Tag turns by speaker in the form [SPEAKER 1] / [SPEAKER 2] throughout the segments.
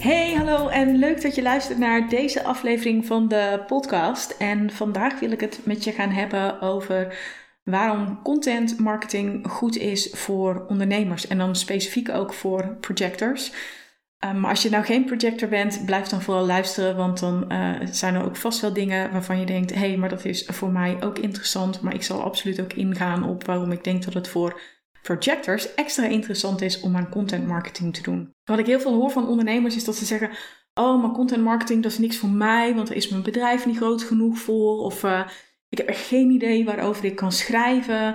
[SPEAKER 1] Hey, hallo en leuk dat je luistert naar deze aflevering van de podcast. En vandaag wil ik het met je gaan hebben over waarom content marketing goed is voor ondernemers en dan specifiek ook voor projectors. Um, maar als je nou geen projector bent, blijf dan vooral luisteren, want dan uh, zijn er ook vast wel dingen waarvan je denkt: hé, hey, maar dat is voor mij ook interessant. Maar ik zal absoluut ook ingaan op waarom ik denk dat het voor projectors extra interessant is om aan content marketing te doen. Wat ik heel veel hoor van ondernemers is dat ze zeggen: Oh, maar content marketing dat is niks voor mij, want er is mijn bedrijf niet groot genoeg voor. Of uh, ik heb echt geen idee waarover ik kan schrijven.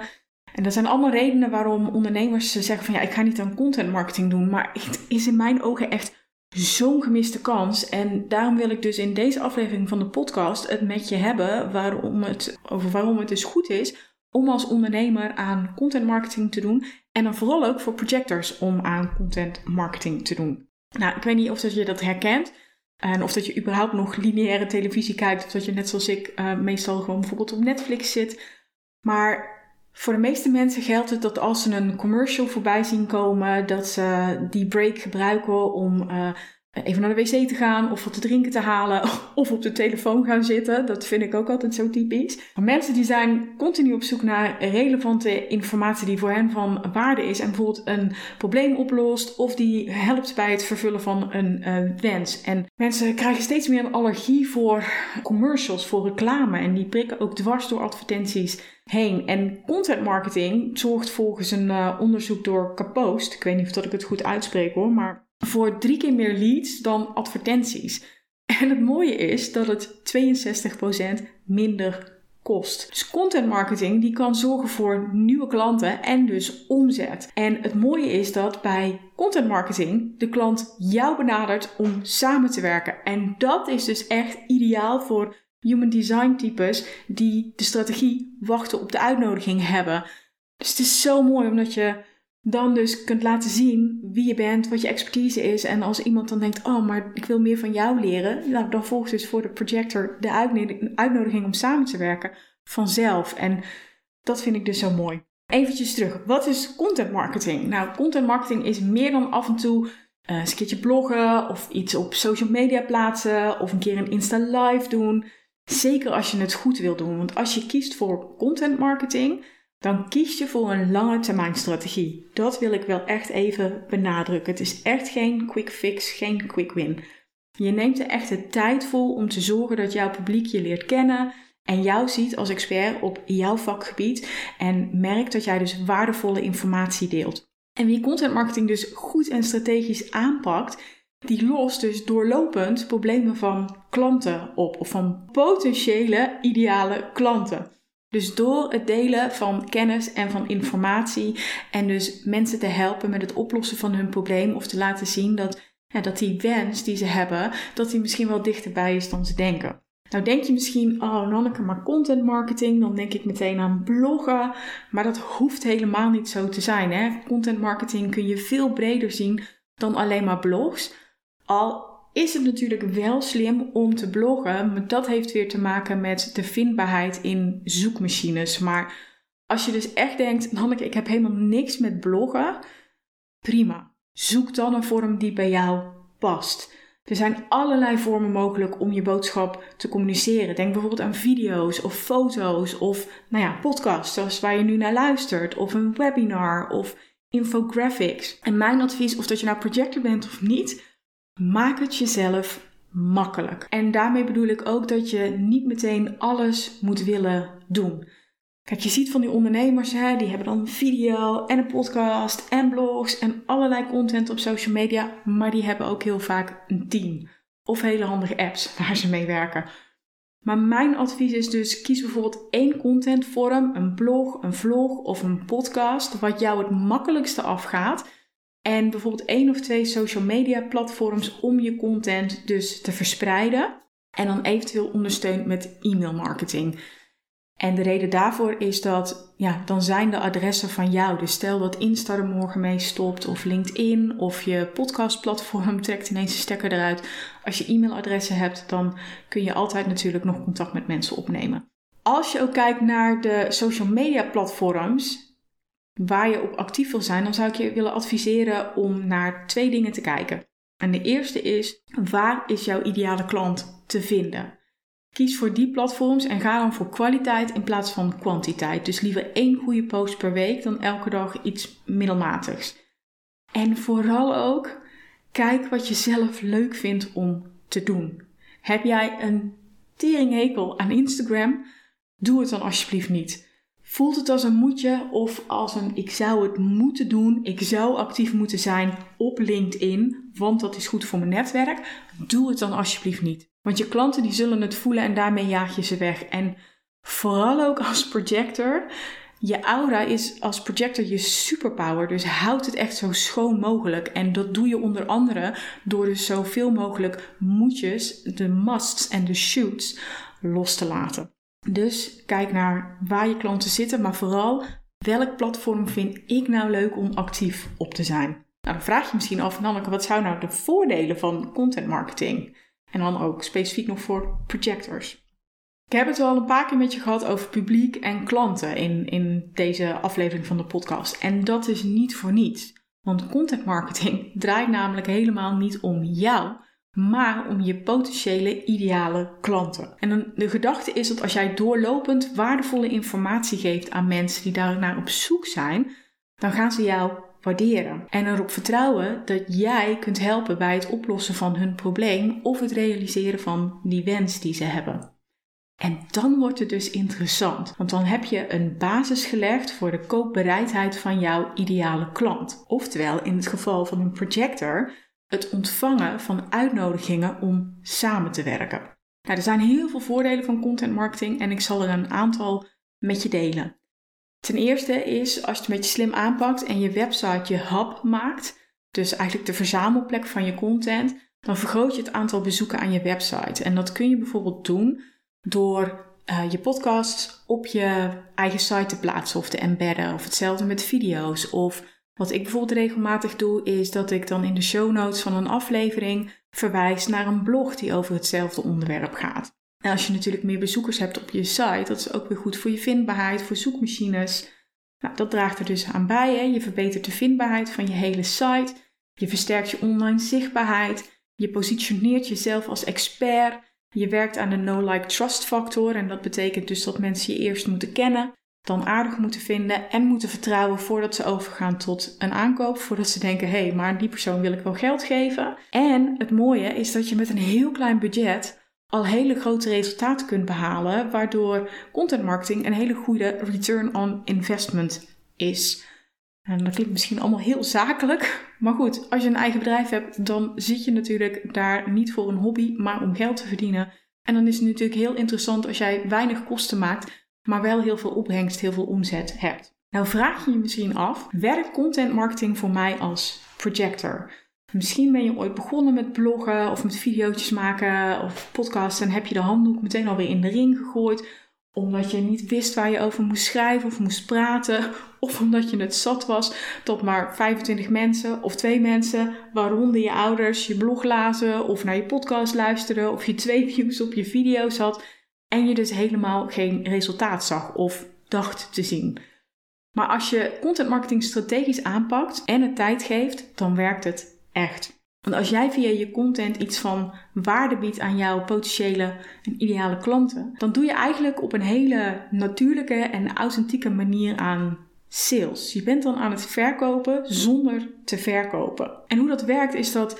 [SPEAKER 1] En dat zijn allemaal redenen waarom ondernemers zeggen van ja, ik ga niet aan content marketing doen. Maar het is in mijn ogen echt zo'n gemiste kans. En daarom wil ik dus in deze aflevering van de podcast het met je hebben waarom het, over waarom het dus goed is om als ondernemer aan content marketing te doen. En dan vooral ook voor projectors om aan content marketing te doen. Nou, ik weet niet of dat je dat herkent. En of dat je überhaupt nog lineaire televisie kijkt. Of dat je net zoals ik uh, meestal gewoon bijvoorbeeld op Netflix zit. Maar voor de meeste mensen geldt het dat als ze een commercial voorbij zien komen, dat ze die break gebruiken om uh, even naar de wc te gaan of wat te drinken te halen of op de telefoon gaan zitten. Dat vind ik ook altijd zo typisch. Maar mensen die zijn continu op zoek naar relevante informatie die voor hen van waarde is en bijvoorbeeld een probleem oplost of die helpt bij het vervullen van een uh, wens. En mensen krijgen steeds meer een allergie voor commercials, voor reclame en die prikken ook dwars door advertenties heen. En content marketing zorgt volgens een uh, onderzoek door Capost, ik weet niet of dat ik het goed uitspreek hoor, maar voor drie keer meer leads dan advertenties. En het mooie is dat het 62% minder kost. Dus content marketing die kan zorgen voor nieuwe klanten en dus omzet. En het mooie is dat bij content marketing de klant jou benadert om samen te werken. En dat is dus echt ideaal voor human design types die de strategie wachten op de uitnodiging hebben. Dus het is zo mooi omdat je dan dus kunt laten zien wie je bent, wat je expertise is. En als iemand dan denkt, oh, maar ik wil meer van jou leren, nou, dan volgt dus voor de projector de uitnodiging om samen te werken vanzelf. En dat vind ik dus zo mooi. Eventjes terug, wat is content marketing? Nou, content marketing is meer dan af en toe uh, een keertje bloggen of iets op social media plaatsen of een keer een Insta live doen. Zeker als je het goed wil doen, want als je kiest voor content marketing, dan kies je voor een lange termijn strategie. Dat wil ik wel echt even benadrukken. Het is echt geen quick fix, geen quick win. Je neemt er echt de tijd voor om te zorgen dat jouw publiek je leert kennen en jou ziet als expert op jouw vakgebied en merkt dat jij dus waardevolle informatie deelt. En wie content marketing dus goed en strategisch aanpakt, die lost dus doorlopend problemen van klanten op of van potentiële ideale klanten. Dus door het delen van kennis en van informatie en dus mensen te helpen met het oplossen van hun probleem of te laten zien dat, ja, dat die wens die ze hebben, dat die misschien wel dichterbij is dan ze denken. Nou denk je misschien, oh Nanneke, maar content marketing, dan denk ik meteen aan bloggen. Maar dat hoeft helemaal niet zo te zijn. Hè? Content marketing kun je veel breder zien dan alleen maar blogs. Al is het natuurlijk wel slim om te bloggen. Maar dat heeft weer te maken met de vindbaarheid in zoekmachines. Maar als je dus echt denkt, Hanneke, ik heb helemaal niks met bloggen. Prima. Zoek dan een vorm die bij jou past. Er zijn allerlei vormen mogelijk om je boodschap te communiceren. Denk bijvoorbeeld aan video's of foto's of nou ja, podcasts zoals waar je nu naar luistert. Of een webinar of infographics. En mijn advies, of dat je nou projector bent of niet, Maak het jezelf makkelijk. En daarmee bedoel ik ook dat je niet meteen alles moet willen doen. Kijk, je ziet van die ondernemers, hè, die hebben dan een video en een podcast en blogs en allerlei content op social media, maar die hebben ook heel vaak een team of hele handige apps waar ze mee werken. Maar mijn advies is dus: kies bijvoorbeeld één contentvorm, een blog, een vlog of een podcast, wat jou het makkelijkste afgaat en bijvoorbeeld één of twee social media platforms om je content dus te verspreiden. En dan eventueel ondersteund met e-mail marketing. En de reden daarvoor is dat, ja, dan zijn de adressen van jou. Dus stel dat Insta er morgen mee stopt, of LinkedIn, of je podcastplatform trekt ineens een stekker eruit. Als je e-mailadressen hebt, dan kun je altijd natuurlijk nog contact met mensen opnemen. Als je ook kijkt naar de social media platforms waar je op actief wil zijn, dan zou ik je willen adviseren om naar twee dingen te kijken. En de eerste is, waar is jouw ideale klant te vinden? Kies voor die platforms en ga dan voor kwaliteit in plaats van kwantiteit. Dus liever één goede post per week dan elke dag iets middelmatigs. En vooral ook, kijk wat je zelf leuk vindt om te doen. Heb jij een teringhekel aan Instagram? Doe het dan alsjeblieft niet. Voelt het als een moetje of als een ik zou het moeten doen, ik zou actief moeten zijn op LinkedIn, want dat is goed voor mijn netwerk? Doe het dan alsjeblieft niet. Want je klanten die zullen het voelen en daarmee jaag je ze weg. En vooral ook als projector. Je aura is als projector je superpower. Dus houd het echt zo schoon mogelijk. En dat doe je onder andere door dus zoveel mogelijk moetjes, de musts en de shoots los te laten. Dus kijk naar waar je klanten zitten, maar vooral welk platform vind ik nou leuk om actief op te zijn. Nou, dan vraag je misschien af, Nanneke, wat zou nou de voordelen van content marketing? En dan ook specifiek nog voor projectors. Ik heb het al een paar keer met je gehad over publiek en klanten in, in deze aflevering van de podcast. En dat is niet voor niets. Want content marketing draait namelijk helemaal niet om jou, maar om je potentiële ideale klanten. En de gedachte is dat als jij doorlopend waardevolle informatie geeft aan mensen die daar naar op zoek zijn, dan gaan ze jou waarderen. En erop vertrouwen dat jij kunt helpen bij het oplossen van hun probleem of het realiseren van die wens die ze hebben. En dan wordt het dus interessant, want dan heb je een basis gelegd voor de koopbereidheid van jouw ideale klant. Oftewel, in het geval van een projector, het ontvangen van uitnodigingen om samen te werken. Nou, er zijn heel veel voordelen van content marketing en ik zal er een aantal met je delen. Ten eerste is als je het een beetje slim aanpakt en je website je hub maakt, dus eigenlijk de verzamelplek van je content, dan vergroot je het aantal bezoeken aan je website. En dat kun je bijvoorbeeld doen door uh, je podcast op je eigen site te plaatsen of te embedden, of hetzelfde met video's. Of wat ik bijvoorbeeld regelmatig doe, is dat ik dan in de show notes van een aflevering verwijs naar een blog die over hetzelfde onderwerp gaat. En als je natuurlijk meer bezoekers hebt op je site, dat is ook weer goed voor je vindbaarheid, voor zoekmachines. Nou, dat draagt er dus aan bij. Hè? Je verbetert de vindbaarheid van je hele site. Je versterkt je online zichtbaarheid. Je positioneert jezelf als expert. Je werkt aan de no-like-trust factor. En dat betekent dus dat mensen je eerst moeten kennen, dan aardig moeten vinden en moeten vertrouwen voordat ze overgaan tot een aankoop. Voordat ze denken: hé, hey, maar die persoon wil ik wel geld geven. En het mooie is dat je met een heel klein budget al hele grote resultaten kunt behalen, waardoor content marketing een hele goede return on investment is. En dat klinkt misschien allemaal heel zakelijk, maar goed, als je een eigen bedrijf hebt, dan zit je natuurlijk daar niet voor een hobby, maar om geld te verdienen. En dan is het natuurlijk heel interessant als jij weinig kosten maakt, maar wel heel veel opbrengst, heel veel omzet hebt. Nou vraag je je misschien af, werkt content marketing voor mij als projector? Misschien ben je ooit begonnen met bloggen of met video's maken of podcasten en heb je de handdoek meteen alweer in de ring gegooid omdat je niet wist waar je over moest schrijven of moest praten of omdat je het zat was dat maar 25 mensen of twee mensen, waaronder je ouders, je blog lazen of naar je podcast luisterden of je twee views op je video's had en je dus helemaal geen resultaat zag of dacht te zien. Maar als je content marketing strategisch aanpakt en het tijd geeft, dan werkt het echt. Want als jij via je content iets van waarde biedt aan jouw potentiële en ideale klanten, dan doe je eigenlijk op een hele natuurlijke en authentieke manier aan sales. Je bent dan aan het verkopen zonder te verkopen. En hoe dat werkt is dat 86%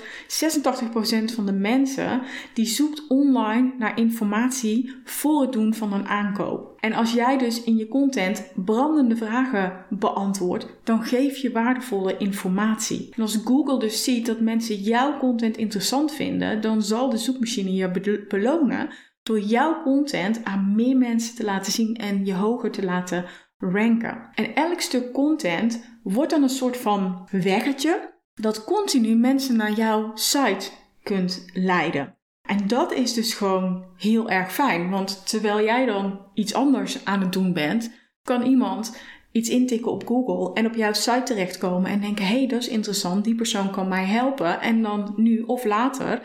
[SPEAKER 1] van de mensen die zoekt online naar informatie voor het doen van een aankoop. En als jij dus in je content brandende vragen beantwoordt, dan geef je waardevolle informatie. En als Google dus ziet dat mensen jouw content interessant vinden, dan zal de zoekmachine je belonen door jouw content aan meer mensen te laten zien en je hoger te laten ranken. En elk stuk content wordt dan een soort van weggetje dat continu mensen naar jouw site kunt leiden. En dat is dus gewoon heel erg fijn. Want terwijl jij dan iets anders aan het doen bent, kan iemand iets intikken op Google en op jouw site terechtkomen en denken: hé, hey, dat is interessant, die persoon kan mij helpen. En dan nu of later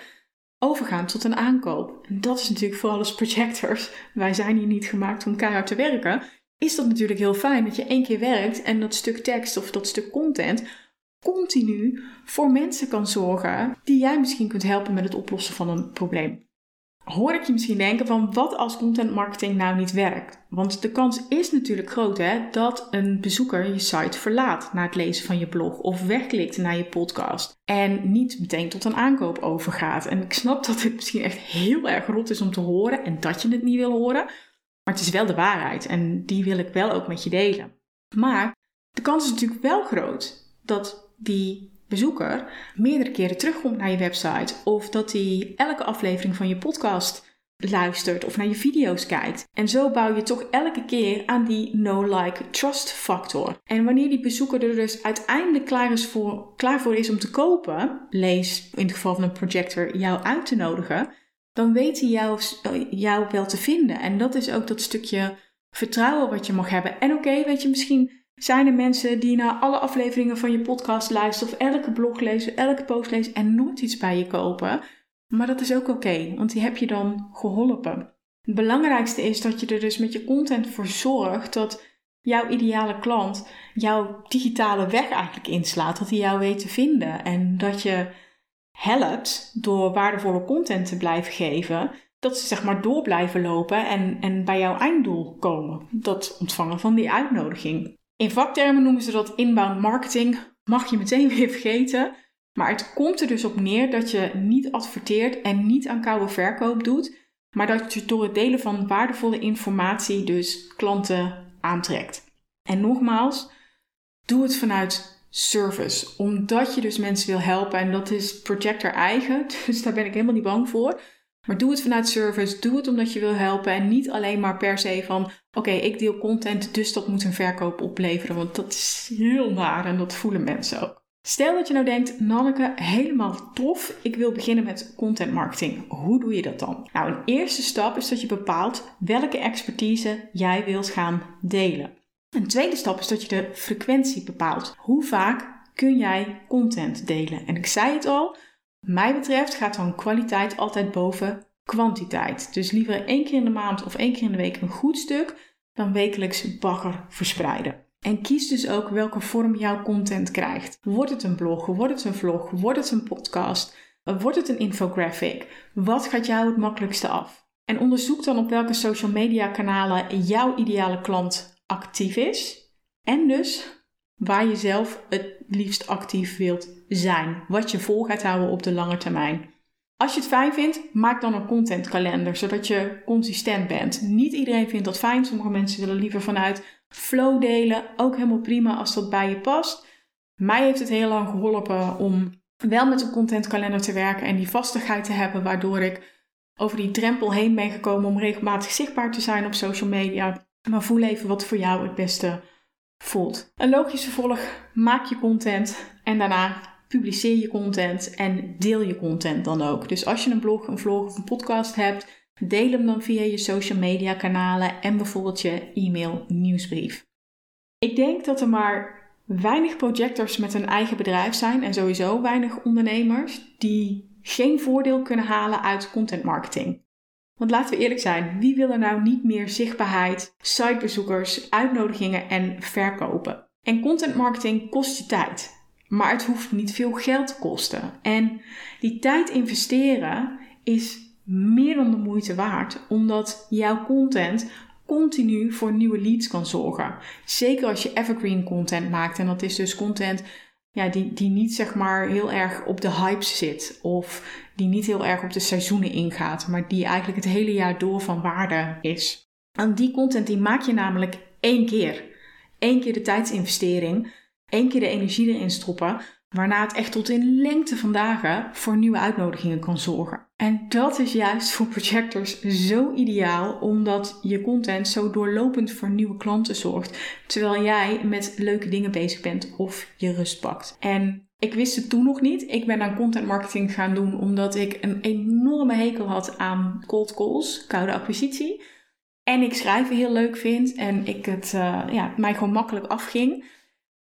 [SPEAKER 1] overgaan tot een aankoop. En dat is natuurlijk voor alles projectors. Wij zijn hier niet gemaakt om keihard te werken. Is dat natuurlijk heel fijn dat je één keer werkt en dat stuk tekst of dat stuk content continu voor mensen kan zorgen die jij misschien kunt helpen met het oplossen van een probleem. Hoor ik je misschien denken van wat als content marketing nou niet werkt? Want de kans is natuurlijk groot hè, dat een bezoeker je site verlaat na het lezen van je blog of wegklikt naar je podcast en niet meteen tot een aankoop overgaat. En ik snap dat dit misschien echt heel erg rot is om te horen en dat je het niet wil horen, maar het is wel de waarheid en die wil ik wel ook met je delen. Maar de kans is natuurlijk wel groot dat die bezoeker meerdere keren terugkomt naar je website of dat hij elke aflevering van je podcast luistert of naar je video's kijkt. En zo bouw je toch elke keer aan die no-like trust factor. En wanneer die bezoeker er dus uiteindelijk klaar, is voor, klaar voor is om te kopen, lees in het geval van een projector jou uit te nodigen, dan weet hij jou, wel te vinden. En dat is ook dat stukje vertrouwen wat je mag hebben. En oké, weet je, misschien zijn er mensen die naar alle afleveringen van je podcast luisteren of elke blog lezen, elke post lezen en nooit iets bij je kopen. Maar dat is ook oké, want die heb je dan geholpen. Het belangrijkste is dat je er dus met je content voor zorgt dat jouw ideale klant jouw digitale weg eigenlijk inslaat, dat hij jou weet te vinden en dat je helpt door waardevolle content te blijven geven, dat ze zeg maar door blijven lopen en, en bij jouw einddoel komen. Dat ontvangen van die uitnodiging. In vaktermen noemen ze dat inbound marketing. Mag je meteen weer vergeten. Maar het komt er dus op neer dat je niet adverteert en niet aan koude verkoop doet, maar dat je door het delen van waardevolle informatie dus klanten aantrekt. En nogmaals, doe het vanuit service, omdat je dus mensen wil helpen en dat is projector eigen, dus daar ben ik helemaal niet bang voor. Maar doe het vanuit service, doe het omdat je wil helpen en niet alleen maar per se van oké, ik deel content, dus dat moet een verkoop opleveren, want dat is heel naar en dat voelen mensen ook. Stel dat je nou denkt, Nanneke, helemaal tof, ik wil beginnen met content marketing. Hoe doe je dat dan? Nou, een eerste stap is dat je bepaalt welke expertise jij wilt gaan delen. Een tweede stap is dat je de frequentie bepaalt. Hoe vaak kun jij content delen? En ik zei het al, mij betreft gaat dan kwaliteit altijd boven kwantiteit. Dus liever één keer in de maand of één keer in de week een goed stuk dan wekelijks bagger verspreiden. En kies dus ook welke vorm jouw content krijgt. Wordt het een blog? Wordt het een vlog? Wordt het een podcast? Wordt het een infographic? Wat gaat jou het makkelijkste af? En onderzoek dan op welke social media kanalen jouw ideale klant actief is. En dus waar je zelf het liefst actief wilt zijn. Wat je vol gaat houden op de lange termijn. Als je het fijn vindt, maak dan een contentkalender, zodat je consistent bent. Niet iedereen vindt dat fijn. Sommige mensen willen liever vanuit flow delen. Ook helemaal prima als dat bij je past. Mij heeft het heel lang geholpen om wel met een contentkalender te werken en die vastigheid te hebben, waardoor ik over die drempel heen ben gekomen om regelmatig zichtbaar te zijn op social media. Maar voel even wat voor jou het beste voelt. Een logische volg, maak je content en daarna publiceer je content en deel je content dan ook. Dus als je een blog, een vlog of een podcast hebt, deel hem dan via je social media kanalen en bijvoorbeeld je e-mail nieuwsbrief. Ik denk dat er maar weinig projectors met een eigen bedrijf zijn en sowieso weinig ondernemers die geen voordeel kunnen halen uit content marketing. Want laten we eerlijk zijn, wie wil er nou niet meer zichtbaarheid, sitebezoekers, uitnodigingen en verkopen? En content marketing kost je tijd, maar het hoeft niet veel geld te kosten. En die tijd investeren is meer dan de moeite waard, omdat jouw content continu voor nieuwe leads kan zorgen. Zeker als je evergreen content maakt en dat is dus content ja, die, die niet zeg maar heel erg op de hypes zit of die niet heel erg op de seizoenen ingaat, maar die eigenlijk het hele jaar door van waarde is. En die content die maak je namelijk één keer. Eén keer de tijdsinvestering, één keer de energie erin stoppen, waarna het echt tot in lengte van dagen voor nieuwe uitnodigingen kan zorgen. En dat is juist voor projectors zo ideaal, omdat je content zo doorlopend voor nieuwe klanten zorgt, terwijl jij met leuke dingen bezig bent of je rust pakt. En Ik wist het toen nog niet. Ik ben aan content marketing gaan doen omdat ik een enorme hekel had aan cold calls, koude acquisitie. En ik schrijven heel leuk vind en ik het uh, ja, mij gewoon makkelijk afging.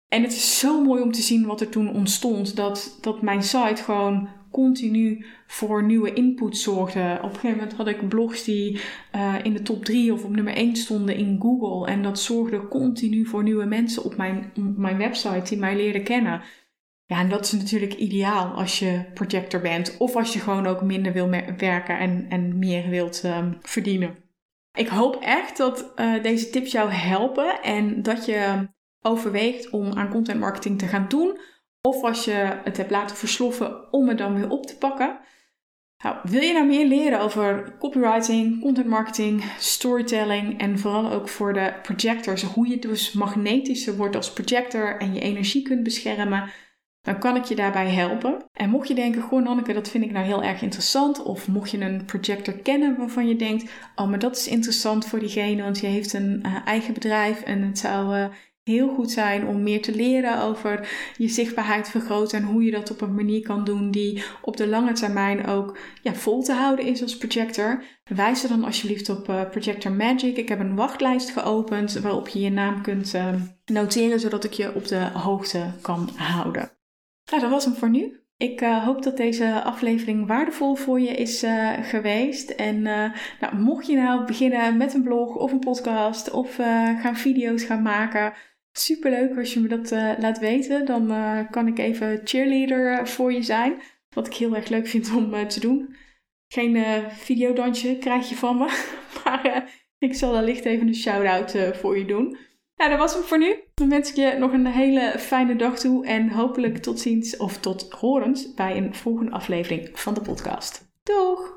[SPEAKER 1] En het is zo mooi om te zien wat er toen ontstond. Dat, dat mijn site gewoon continu voor nieuwe input zorgde. Op een gegeven moment had ik blogs die uh, in de top 3 of op nummer 1 stonden in Google. En dat zorgde continu voor nieuwe mensen op mijn, mijn website die mij leerden kennen. Ja, en dat is natuurlijk ideaal als je projector bent. Of als je gewoon ook minder wil werken en, en meer wilt um, verdienen. Ik hoop echt dat uh, deze tips jou helpen en dat je overweegt om aan content marketing te gaan doen. Of als je het hebt laten versloffen om het dan weer op te pakken. Nou, wil je nou meer leren over copywriting, content marketing, storytelling en vooral ook voor de projectors, hoe je dus magnetischer wordt als projector en je energie kunt beschermen, dan kan ik je daarbij helpen. En mocht je denken, goh Nanneke, dat vind ik nou heel erg interessant. Of mocht je een projector kennen waarvan je denkt, oh maar dat is interessant voor diegene, want die heeft een uh, eigen bedrijf en het zou uh, heel goed zijn om meer te leren over je zichtbaarheid vergroten en hoe je dat op een manier kan doen die op de lange termijn ook ja, vol te houden is als projector. Wijs er dan alsjeblieft op uh, Projector Magic. Ik heb een wachtlijst geopend waarop je je naam kunt uh, noteren zodat ik je op de hoogte kan houden. Nou, dat was hem voor nu. Ik uh, hoop dat deze aflevering waardevol voor je is uh, geweest. En nou, mocht je nou beginnen met een blog of een podcast of gaan video's gaan maken, super leuk als je me dat laat weten. Dan kan ik even cheerleader voor je zijn. Wat ik heel erg leuk vind om te doen. Geen videodansje krijg je van me, maar ik zal licht even een shout-out voor je doen. Nou, dat was hem voor nu. Dan wens ik je nog een hele fijne dag toe en hopelijk tot ziens of tot horens bij een volgende aflevering van de podcast. Doeg!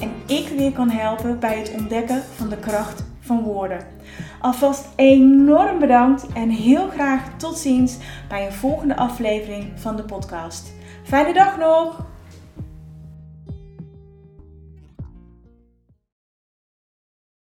[SPEAKER 1] En ik weer kan helpen bij het ontdekken van de kracht van woorden. Alvast enorm bedankt en heel graag tot ziens bij een volgende aflevering van de podcast. Fijne dag nog!